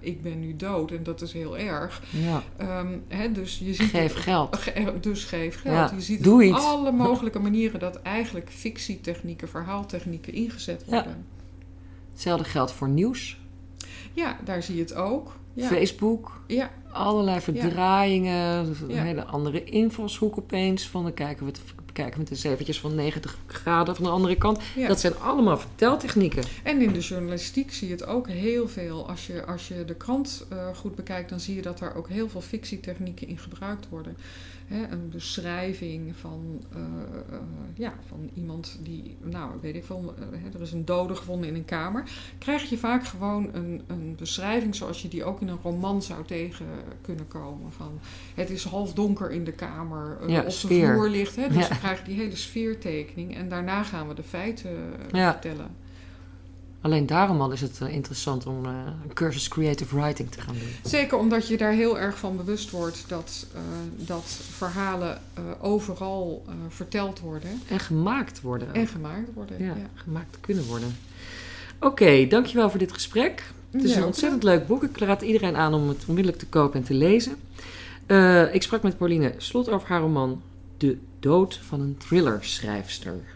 ik ben nu dood en dat is heel erg. ja. Ehm, hè, dus je ziet Geef het- geld. Ge- dus geef geld. Ja, Je ziet doe op iets. alle mogelijke manieren dat eigenlijk fictietechnieken, verhaaltechnieken ingezet worden. Hetzelfde geldt voor nieuws, Ja, daar zie je het ook. Ja, Facebook, ja, allerlei verdraaiingen, een hele andere invalshoek opeens. Van dan kijken we het, bekijken we het eens eventjes van 90 graden van de andere kant. ja. Dat zijn allemaal verteltechnieken. En in de journalistiek zie je het ook heel veel. Als je, als je de krant eh, goed bekijkt, dan zie je dat daar ook heel veel fictietechnieken in gebruikt worden. Hè, een beschrijving van, eh, eh, ja, van iemand die, nou weet ik veel, er is een dode gevonden in een kamer. Krijg je vaak gewoon een, een beschrijving zoals je die ook in een roman zou tegen kunnen komen. Van het is half donker in de kamer, Ja, op de vloer ligt. Hè, dus Ja. Die hele sfeertekening en daarna gaan we de feiten eh, Ja. vertellen. Alleen daarom al is het eh, interessant om eh, een cursus creative writing te gaan doen. Zeker omdat je daar heel erg van bewust wordt dat, dat verhalen overal verteld worden En gemaakt worden. en gemaakt worden. ja, Ja. gemaakt kunnen worden. Oké, dankjewel voor dit gesprek. Het is Ja, een ontzettend leuk boek. Ik raad iedereen aan om het onmiddellijk te kopen en te lezen. Ik sprak met Pauline Slot over haar roman De Dood van een Thrillerschrijfster.